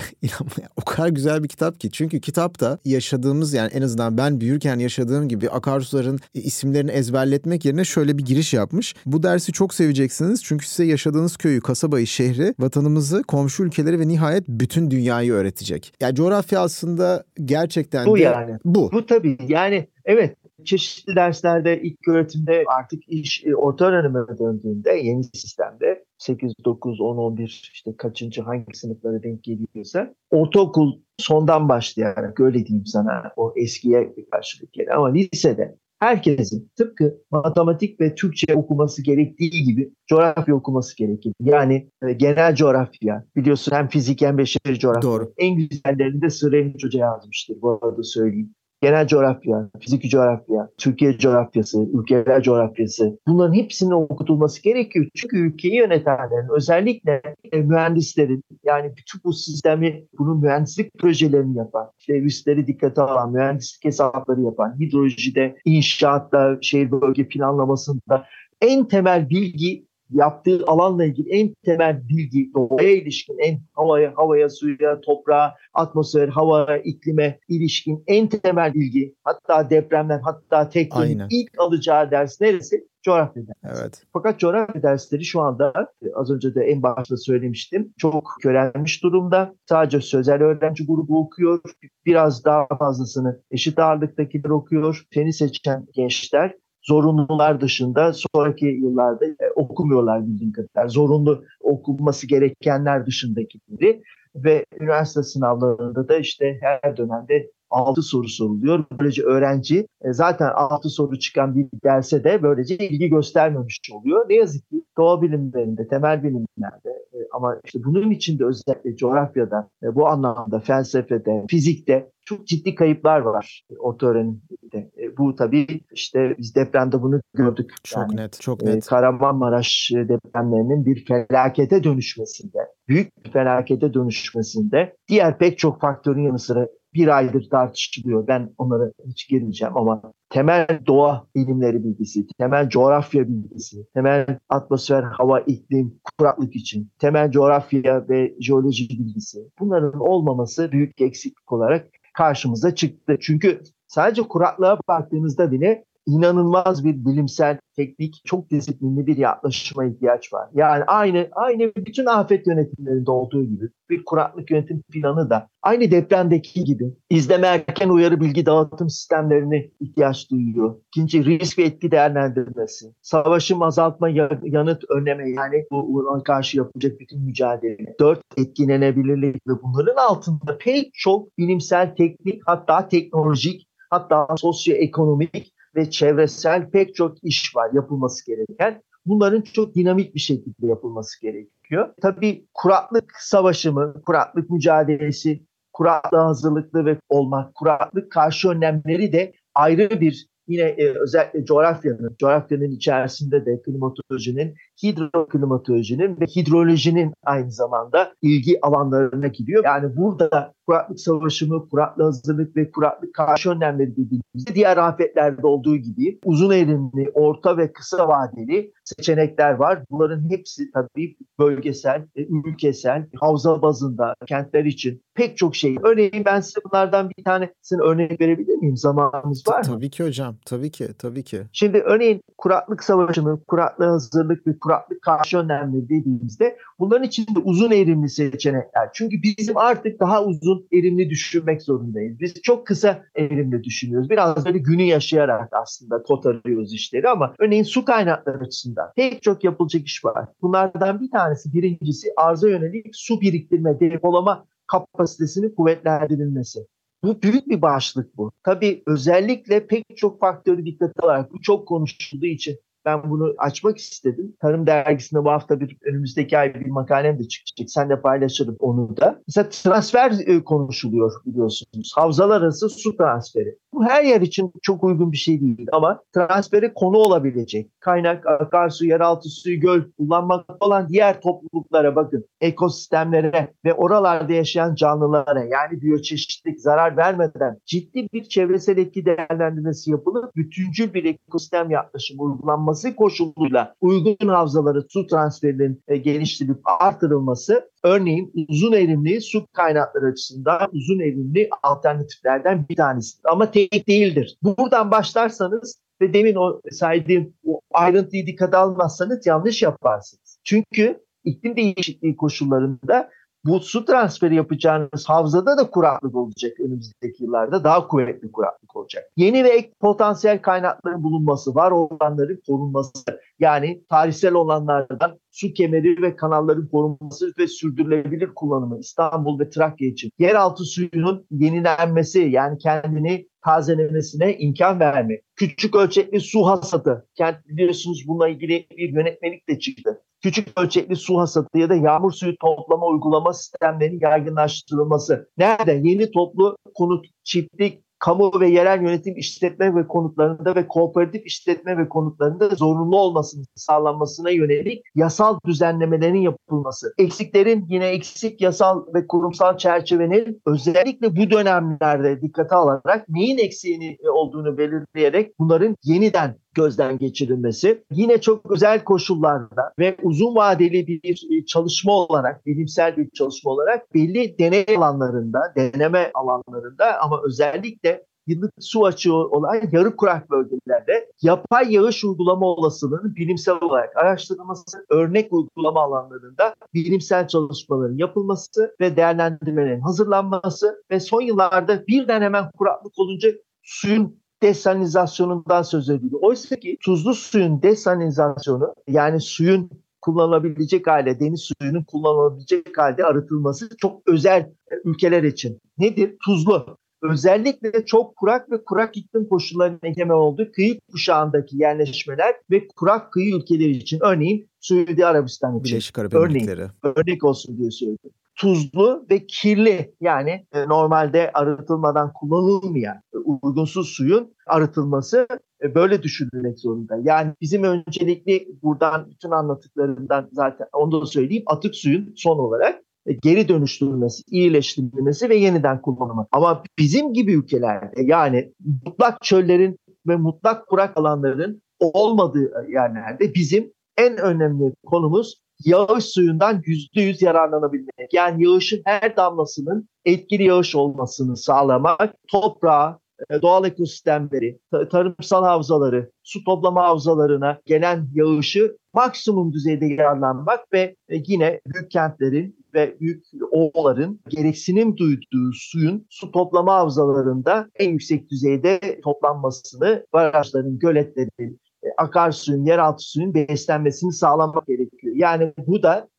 A: o kadar güzel bir kitap ki. Çünkü kitapta yaşadığımız yani en azından ben büyürken yaşadığım gibi akarsuların isimlerini ezberletmek yerine şöyle bir giriş yapmış. Bu dersi çok seveceksiniz çünkü size yaşadığınız köyü, kasabayı, şehri, vatanımızı, komşu ülkeleri ve nihayet bütün dünyayı öğretecek. Yani coğrafya aslında gerçekten
B: bu
A: de
B: yani.
A: bu.
B: Bu tabii yani evet çeşitli derslerde ilk öğretimde artık iş e, orta öğrenime döndüğünde yeni sistemde 8, 9, 10, 11 işte kaçıncı hangi sınıflara denk geliyorsa ortaokul sondan başlayarak öyle diyeyim sana o eskiye karşılık gelen ama lisede herkesin tıpkı matematik ve Türkçe okuması gerektiği gibi coğrafya okuması gerekir. Yani e, genel coğrafya biliyorsun hem fizik hem beşeri coğrafya. Doğru. En güzellerini de Sırrı Hoca yazmıştır bu arada söyleyeyim genel coğrafya, fizik coğrafya, Türkiye coğrafyası, ülkeler coğrafyası bunların hepsinin okutulması gerekiyor. Çünkü ülkeyi yönetenlerin özellikle mühendislerin yani bütün bu sistemi bunun mühendislik projelerini yapan, işte dikkate alan, mühendislik hesapları yapan, hidrolojide, inşaatta, şehir bölge planlamasında en temel bilgi yaptığı alanla ilgili en temel bilgi, doğaya ilişkin, en havaya, havaya, suya, toprağa, atmosfer, hava, iklime ilişkin en temel bilgi, hatta depremler, hatta tektonik ilk alacağı ders neresi? Coğrafya dersi. Evet. Fakat coğrafya dersleri şu anda az önce de en başta söylemiştim çok körelmiş durumda. Sadece sözel öğrenci grubu okuyor. Biraz daha fazlasını eşit ağırlıktakiler okuyor. Feni seçen gençler zorunlular dışında sonraki yıllarda e, okumuyorlar bildiğim kadar. Zorunlu okunması gerekenler dışındakileri ve üniversite sınavlarında da işte her dönemde 6 soru soruluyor. Böylece öğrenci e, zaten 6 soru çıkan bir derse de böylece ilgi göstermemiş oluyor. Ne yazık ki doğa bilimlerinde, temel bilimlerde e, ama işte bunun içinde özellikle coğrafyada, e, bu anlamda felsefede, fizikte çok ciddi kayıplar var orta öğrenimde. Bu tabii işte biz depremde bunu gördük.
A: Çok yani, net, çok net.
B: Kahramanmaraş depremlerinin bir felakete dönüşmesinde, büyük bir felakete dönüşmesinde diğer pek çok faktörün yanı sıra bir aydır tartışılıyor. Ben onlara hiç girmeyeceğim ama temel doğa bilimleri bilgisi, temel coğrafya bilgisi, temel atmosfer, hava, iklim, kuraklık için, temel coğrafya ve jeoloji bilgisi. Bunların olmaması büyük eksiklik olarak karşımıza çıktı. Çünkü sadece kuraklığa baktığınızda bile inanılmaz bir bilimsel, teknik, çok disiplinli bir yaklaşıma ihtiyaç var. Yani aynı aynı bütün afet yönetimlerinde olduğu gibi bir kuraklık yönetim planı da aynı depremdeki gibi izleme erken uyarı bilgi dağıtım sistemlerine ihtiyaç duyuyor. İkinci risk ve etki değerlendirmesi, savaşım azaltma yanıt önleme yani bu buna karşı yapılacak bütün mücadele. Dört etkilenebilirlik ve bunların altında pek çok bilimsel, teknik hatta teknolojik hatta sosyoekonomik ve çevresel pek çok iş var yapılması gereken. Bunların çok dinamik bir şekilde yapılması gerekiyor. Tabii kuraklık savaşı mı, kuraklık mücadelesi, kuraklığa hazırlıklı ve olmak, kuraklık karşı önlemleri de ayrı bir yine e, özellikle coğrafyanın, coğrafyanın içerisinde de klimatolojinin, hidroklimatolojinin ve hidrolojinin aynı zamanda ilgi alanlarına gidiyor. Yani burada kuraklık savaşı mı, kuraklık hazırlık ve kuraklık karşı önlemleri dediğimizde diğer afetlerde olduğu gibi uzun erimli, orta ve kısa vadeli seçenekler var. Bunların hepsi tabii bölgesel, e, ülkesel, havza bazında kentler için pek çok şey. Örneğin ben size bunlardan bir tanesini örnek verebilir miyim? Zamanımız var mı?
A: Tabii ki hocam. Tabii ki. Tabii ki.
B: Şimdi örneğin kuraklık savaşını, kuraklık hazırlık ve kuraklık karşı önlemleri dediğimizde bunların içinde uzun erimli seçenekler. Çünkü bizim artık daha uzun erimli düşünmek zorundayız. Biz çok kısa erimli düşünüyoruz. Biraz böyle günü yaşayarak aslında kotarıyoruz işleri ama örneğin su kaynakları açısından pek çok yapılacak iş var. Bunlardan bir tanesi birincisi arıza yönelik su biriktirme, depolama kapasitesinin kuvvetlendirilmesi. Bu büyük bir başlık bu. Tabii özellikle pek çok faktörü dikkate alarak bu çok konuşulduğu için ben bunu açmak istedim. Tarım dergisinde bu hafta bir önümüzdeki ay bir makalem de çıkacak. Sen de paylaşırım onu da. Mesela transfer e, konuşuluyor biliyorsunuz. Havzalar arası su transferi. Bu her yer için çok uygun bir şey değil ama transfere konu olabilecek kaynak, akarsu, yeraltı suyu, göl kullanmak olan diğer topluluklara bakın. Ekosistemlere ve oralarda yaşayan canlılara yani biyoçeşitlik zarar vermeden ciddi bir çevresel etki değerlendirmesi yapılıp bütüncül bir ekosistem yaklaşımı uygulanması koşuluyla uygun havzaları su transferinin e, geliştirilip artırılması Örneğin uzun erimli su kaynakları açısından uzun erimli alternatiflerden bir tanesi. Ama tek değildir. Buradan başlarsanız ve demin o saydığım o ayrıntıyı dikkate almazsanız yanlış yaparsınız. Çünkü iklim değişikliği koşullarında bu su transferi yapacağınız havzada da kuraklık olacak önümüzdeki yıllarda. Daha kuvvetli kuraklık olacak. Yeni ve ek potansiyel kaynakların bulunması, var olanların korunması. Yani tarihsel olanlardan su kemeri ve kanalların korunması ve sürdürülebilir kullanımı İstanbul ve Trakya için. Yeraltı suyunun yenilenmesi yani kendini tazelemesine imkan vermek. Küçük ölçekli su hasadı. Kent biliyorsunuz bununla ilgili bir yönetmelik de çıktı küçük ölçekli su hasatı ya da yağmur suyu toplama uygulama sistemlerinin yaygınlaştırılması. Nerede? Yeni toplu konut, çiftlik, kamu ve yerel yönetim işletme ve konutlarında ve kooperatif işletme ve konutlarında zorunlu olmasının sağlanmasına yönelik yasal düzenlemelerin yapılması. Eksiklerin yine eksik yasal ve kurumsal çerçevenin özellikle bu dönemlerde dikkate alarak neyin eksiğini olduğunu belirleyerek bunların yeniden gözden geçirilmesi. Yine çok özel koşullarda ve uzun vadeli bir çalışma olarak, bilimsel bir çalışma olarak belli deney alanlarında, deneme alanlarında ama özellikle yıllık su açığı olan yarı kurak bölgelerde yapay yağış uygulama olasılığının bilimsel olarak araştırılması, örnek uygulama alanlarında bilimsel çalışmaların yapılması ve değerlendirmelerin hazırlanması ve son yıllarda birden hemen kuraklık olunca suyun desalinizasyonundan söz ediliyor. Oysa ki tuzlu suyun desalinizasyonu yani suyun kullanılabilecek hale, deniz suyunun kullanılabilecek halde arıtılması çok özel ülkeler için. Nedir? Tuzlu. Özellikle çok kurak ve kurak iklim koşullarının egemen olduğu kıyı kuşağındaki yerleşmeler ve kurak kıyı ülkeleri için örneğin Suudi Arabistan için.
A: Birleşik Arap Emirlikleri.
B: Örnek olsun diye söyledim tuzlu ve kirli yani e, normalde arıtılmadan kullanılmayan e, uygunsuz suyun arıtılması e, böyle düşünülmek zorunda. Yani bizim öncelikli buradan bütün anlattıklarından zaten onu da söyleyeyim atık suyun son olarak geri dönüştürülmesi, iyileştirilmesi ve yeniden kullanımı. Ama bizim gibi ülkelerde yani mutlak çöllerin ve mutlak kurak alanların olmadığı yerlerde bizim en önemli konumuz yağış suyundan yüzde yüz yararlanabilmek. Yani yağışın her damlasının etkili yağış olmasını sağlamak, toprağa, e, doğal ekosistemleri, tarımsal havzaları, su toplama havzalarına gelen yağışı maksimum düzeyde yararlanmak ve e, yine büyük kentlerin ve büyük ovaların gereksinim duyduğu suyun su toplama havzalarında en yüksek düzeyde toplanmasını, barajların, göletlerin, akarsuyun, yeraltı suyun beslenmesini sağlamak gerekiyor. Yani bu da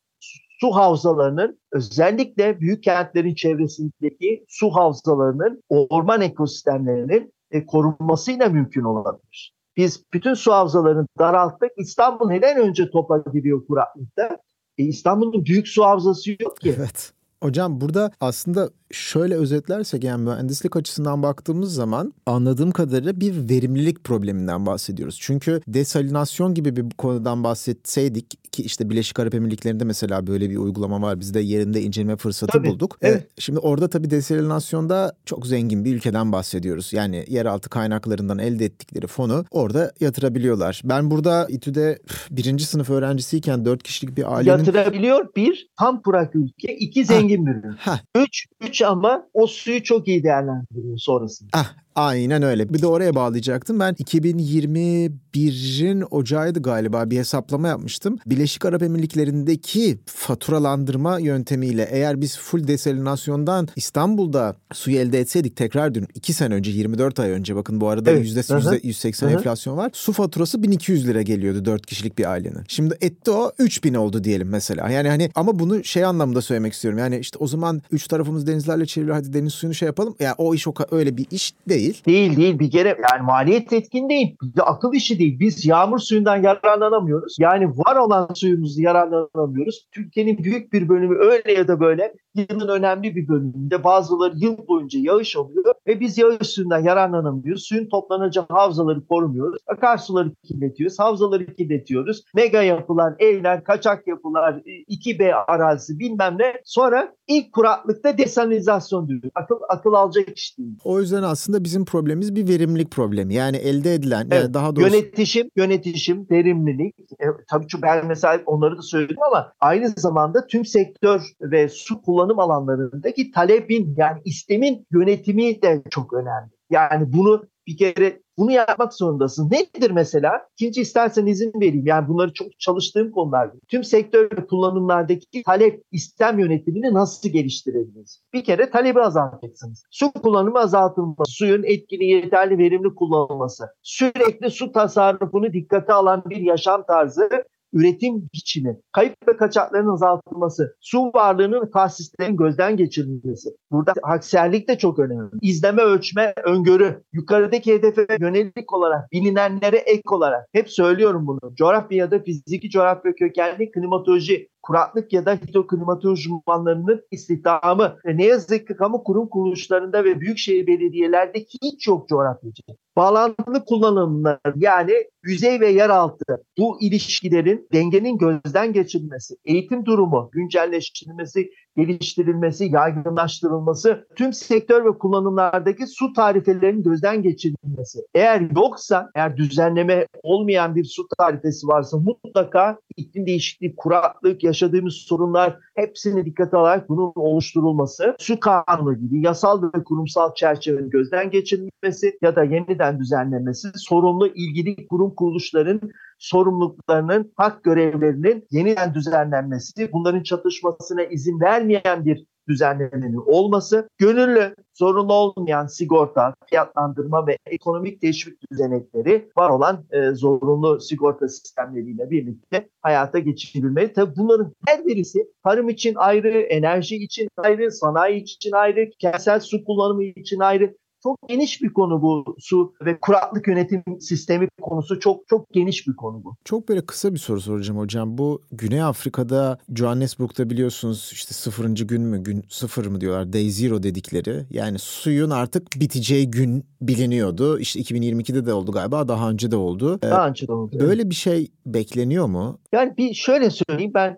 B: su havzalarının özellikle büyük kentlerin çevresindeki su havzalarının orman ekosistemlerinin e, korunmasıyla mümkün olabilir. Biz bütün su havzalarını daralttık. İstanbul neden önce topa giriyor kuraklıkta? E, İstanbul'un büyük su havzası yok ki.
A: Evet. Hocam burada aslında şöyle özetlersek yani mühendislik açısından baktığımız zaman anladığım kadarıyla bir verimlilik probleminden bahsediyoruz. Çünkü desalinasyon gibi bir konudan bahsetseydik ki işte Birleşik Arap Emirlikleri'nde mesela böyle bir uygulama var. Biz de yerinde inceleme fırsatı
B: tabii,
A: bulduk.
B: Evet.
A: Şimdi orada tabii desalinasyonda çok zengin bir ülkeden bahsediyoruz. Yani yeraltı kaynaklarından elde ettikleri fonu orada yatırabiliyorlar. Ben burada İTÜ'de birinci sınıf öğrencisiyken dört kişilik bir ailenin...
B: Yatırabiliyor bir tam kurak ülke, iki zengin bir ülke. Üç, üç ama o suyu çok iyi değerlendiriyor sonrasında.
A: Ah, Aynen öyle. Bir de oraya bağlayacaktım. Ben 2021'in ocağıydı galiba bir hesaplama yapmıştım. Birleşik Arap Emirlikleri'ndeki faturalandırma yöntemiyle eğer biz full desalinasyondan İstanbul'da suyu elde etseydik tekrar diyorum 2 sene önce 24 ay önce bakın bu arada evet. yüzde, yüzde 180 Hı-hı. enflasyon var. Su faturası 1200 lira geliyordu 4 kişilik bir ailenin. Şimdi etti o 3000 oldu diyelim mesela. Yani hani ama bunu şey anlamda söylemek istiyorum. Yani işte o zaman üç tarafımız denizlerle çevrili hadi deniz suyunu şey yapalım. Ya yani o iş o öyle bir iş değil değil.
B: Değil değil bir kere yani maliyet etkin değil. Bir akıl işi değil. Biz yağmur suyundan yararlanamıyoruz. Yani var olan suyumuzu yararlanamıyoruz. Türkiye'nin büyük bir bölümü öyle ya da böyle yılın önemli bir bölümünde bazıları yıl boyunca yağış oluyor ve biz yağış suyundan yararlanamıyoruz. Suyun toplanacağı havzaları korumuyoruz. Akarsuları kirletiyoruz. Havzaları kirletiyoruz. Mega yapılar, evler, kaçak yapılar, 2B arazisi bilmem ne. Sonra ilk kuraklıkta desanizasyon diyor. Akıl, akıl alacak iş değil.
A: O yüzden aslında bizim problemimiz bir verimlilik problemi. Yani elde edilen evet, yani daha
B: doğrusu... Yönetişim, yönetişim, verimlilik. E, tabii ki ben mesela onları da söyledim ama aynı zamanda tüm sektör ve su kullanım alanlarındaki talebin yani istemin yönetimi de çok önemli. Yani bunu bir kere bunu yapmak zorundasın. Nedir mesela? İkinci istersen izin vereyim. Yani bunları çok çalıştığım konular. Tüm sektör kullanımlardaki talep istem yönetimini nasıl geliştirebiliriz? Bir kere talebi azaltacaksınız. Su kullanımı azaltılması, suyun etkili, yeterli, verimli kullanılması, sürekli su tasarrufunu dikkate alan bir yaşam tarzı üretim biçimi, kayıp ve kaçakların azaltılması, su varlığının tesislerin gözden geçirilmesi. Burada hakserlik de çok önemli. İzleme, ölçme, öngörü, yukarıdaki hedefe yönelik olarak, bilinenlere ek olarak hep söylüyorum bunu. Coğrafya ya da fiziki coğrafya kökenli klimatoloji kuraklık ya da hidroklimatoloji uzmanlarının istihdamı. Ne yazık ki kamu kurum kuruluşlarında ve büyükşehir belediyelerde hiç yok coğrafyacı. Bağlantılı kullanımlar yani yüzey ve yeraltı bu ilişkilerin dengenin gözden geçirilmesi, eğitim durumu güncelleştirilmesi, geliştirilmesi, yaygınlaştırılması, tüm sektör ve kullanımlardaki su tarifelerinin gözden geçirilmesi. Eğer yoksa, eğer düzenleme olmayan bir su tarifesi varsa mutlaka iklim değişikliği, kuraklık, yaşadığımız sorunlar hepsini dikkate alarak bunun oluşturulması, su kanunu gibi yasal ve kurumsal çerçevenin gözden geçirilmesi ya da yeniden düzenlenmesi, sorumlu ilgili kurum kuruluşların sorumluluklarının, hak görevlerinin yeniden düzenlenmesi, bunların çatışmasına izin vermeyen bir düzenlemenin olması, gönüllü, zorunlu olmayan sigorta, fiyatlandırma ve ekonomik teşvik düzenekleri var olan e, zorunlu sigorta sistemleriyle birlikte hayata geçirilmeli. Tabii bunların her birisi tarım için ayrı, enerji için ayrı, sanayi için ayrı, kentsel su kullanımı için ayrı, çok geniş bir konu bu su ve kuraklık yönetim sistemi konusu çok çok geniş bir konu bu.
A: Çok böyle kısa bir soru soracağım hocam. Bu Güney Afrika'da Johannesburg'da biliyorsunuz işte sıfırıncı gün mü gün sıfır mı diyorlar day zero dedikleri. Yani suyun artık biteceği gün biliniyordu. İşte 2022'de de oldu galiba daha önce de oldu.
B: Ee, daha önce de oldu.
A: Böyle bir şey bekleniyor mu?
B: Yani bir şöyle söyleyeyim ben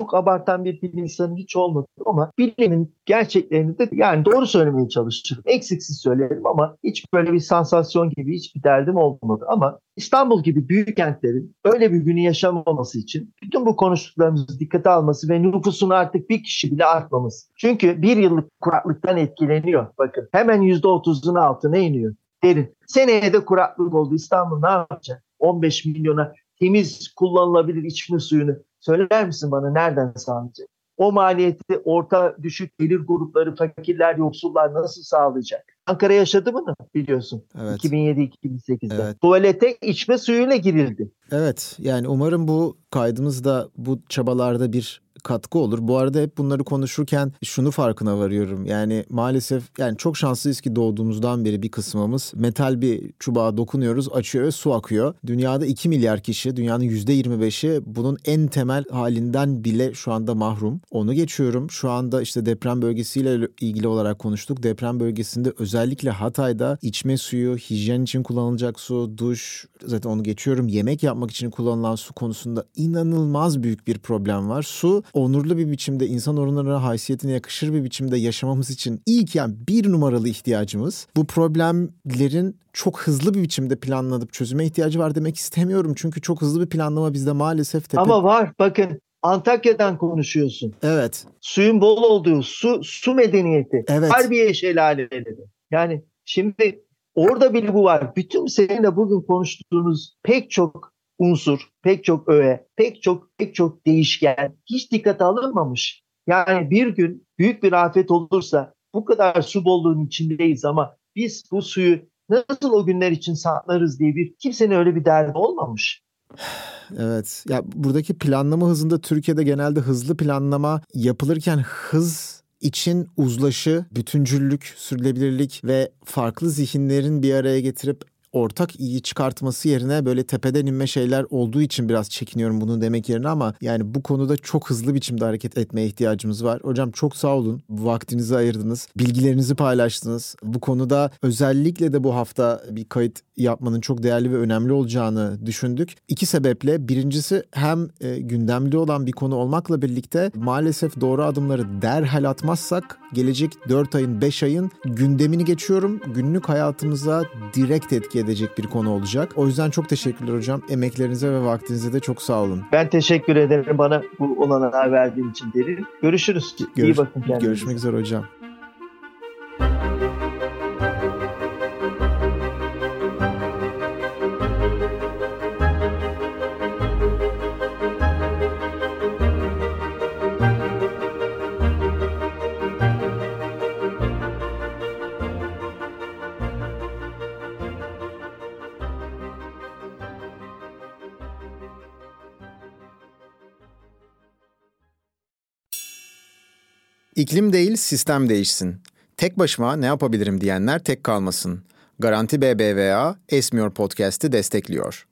B: çok abartan bir bilim insanı hiç olmadı ama bilimin gerçeklerini de yani doğru söylemeye çalışırım. Eksiksiz söylerim ama hiç böyle bir sansasyon gibi hiçbir derdim olmadı. Ama İstanbul gibi büyük kentlerin öyle bir günü yaşamaması için bütün bu konuştuklarımızı dikkate alması ve nüfusun artık bir kişi bile artmaması. Çünkü bir yıllık kuraklıktan etkileniyor. Bakın hemen %30'un altına iniyor. Derin. Seneye de kuraklık oldu. İstanbul ne yapacak? 15 milyona temiz kullanılabilir içme suyunu Söyler misin bana nereden sağlayacak? O maliyeti orta düşük gelir grupları, fakirler, yoksullar nasıl sağlayacak? Ankara yaşadı bunu biliyorsun. Evet. 2007-2008'de. Evet. Tuvalete içme suyuyla girildi.
A: Evet yani umarım bu kaydımız da bu çabalarda bir katkı olur. Bu arada hep bunları konuşurken şunu farkına varıyorum. Yani maalesef yani çok şanslıyız ki doğduğumuzdan beri bir kısmımız metal bir çubuğa dokunuyoruz, açıyor ve su akıyor. Dünyada 2 milyar kişi, dünyanın %25'i bunun en temel halinden bile şu anda mahrum. Onu geçiyorum. Şu anda işte deprem bölgesiyle ilgili olarak konuştuk. Deprem bölgesinde özellikle Hatay'da içme suyu, hijyen için kullanılacak su, duş, zaten onu geçiyorum. Yemek yapmak için kullanılan su konusunda inanılmaz büyük bir problem var. Su onurlu bir biçimde insan onuruna haysiyetine yakışır bir biçimde yaşamamız için ilk yani bir numaralı ihtiyacımız. Bu problemlerin çok hızlı bir biçimde planlanıp çözüme ihtiyacı var demek istemiyorum. Çünkü çok hızlı bir planlama bizde maalesef tepe...
B: Ama var bakın Antakya'dan konuşuyorsun.
A: Evet.
B: Suyun bol olduğu su su medeniyeti.
A: Evet.
B: Harbiye şelaleleri. Yani şimdi orada bile bu var. Bütün seninle bugün konuştuğumuz pek çok unsur, pek çok öğe, pek çok pek çok değişken hiç dikkate alınmamış. Yani bir gün büyük bir afet olursa bu kadar su bolluğunun içindeyiz ama biz bu suyu nasıl o günler için saklarız diye bir kimsenin öyle bir derdi olmamış. *sighs*
A: Evet. Ya buradaki planlama hızında Türkiye'de genelde hızlı planlama yapılırken hız için uzlaşı, bütüncüllük, sürdürülebilirlik ve farklı zihinlerin bir araya getirip ortak iyi çıkartması yerine böyle tepeden inme şeyler olduğu için biraz çekiniyorum bunu demek yerine ama yani bu konuda çok hızlı biçimde hareket etmeye ihtiyacımız var. Hocam çok sağ olun. Vaktinizi ayırdınız. Bilgilerinizi paylaştınız. Bu konuda özellikle de bu hafta bir kayıt yapmanın çok değerli ve önemli olacağını düşündük. İki sebeple birincisi hem e, gündemli olan bir konu olmakla birlikte maalesef doğru adımları derhal atmazsak gelecek 4 ayın 5 ayın gündemini geçiyorum. Günlük hayatımıza direkt etki edecek bir konu olacak. O yüzden çok teşekkürler hocam. Emeklerinize ve vaktinize de çok sağ olun.
B: Ben teşekkür ederim bana bu olanağı verdiğin için derin. Görüşürüz. Görüş, İyi bakın kendinize.
A: Görüşmek üzere hocam. İklim değil sistem değişsin. Tek başıma ne yapabilirim diyenler tek kalmasın. Garanti BBVA Esmiyor Podcast'i destekliyor.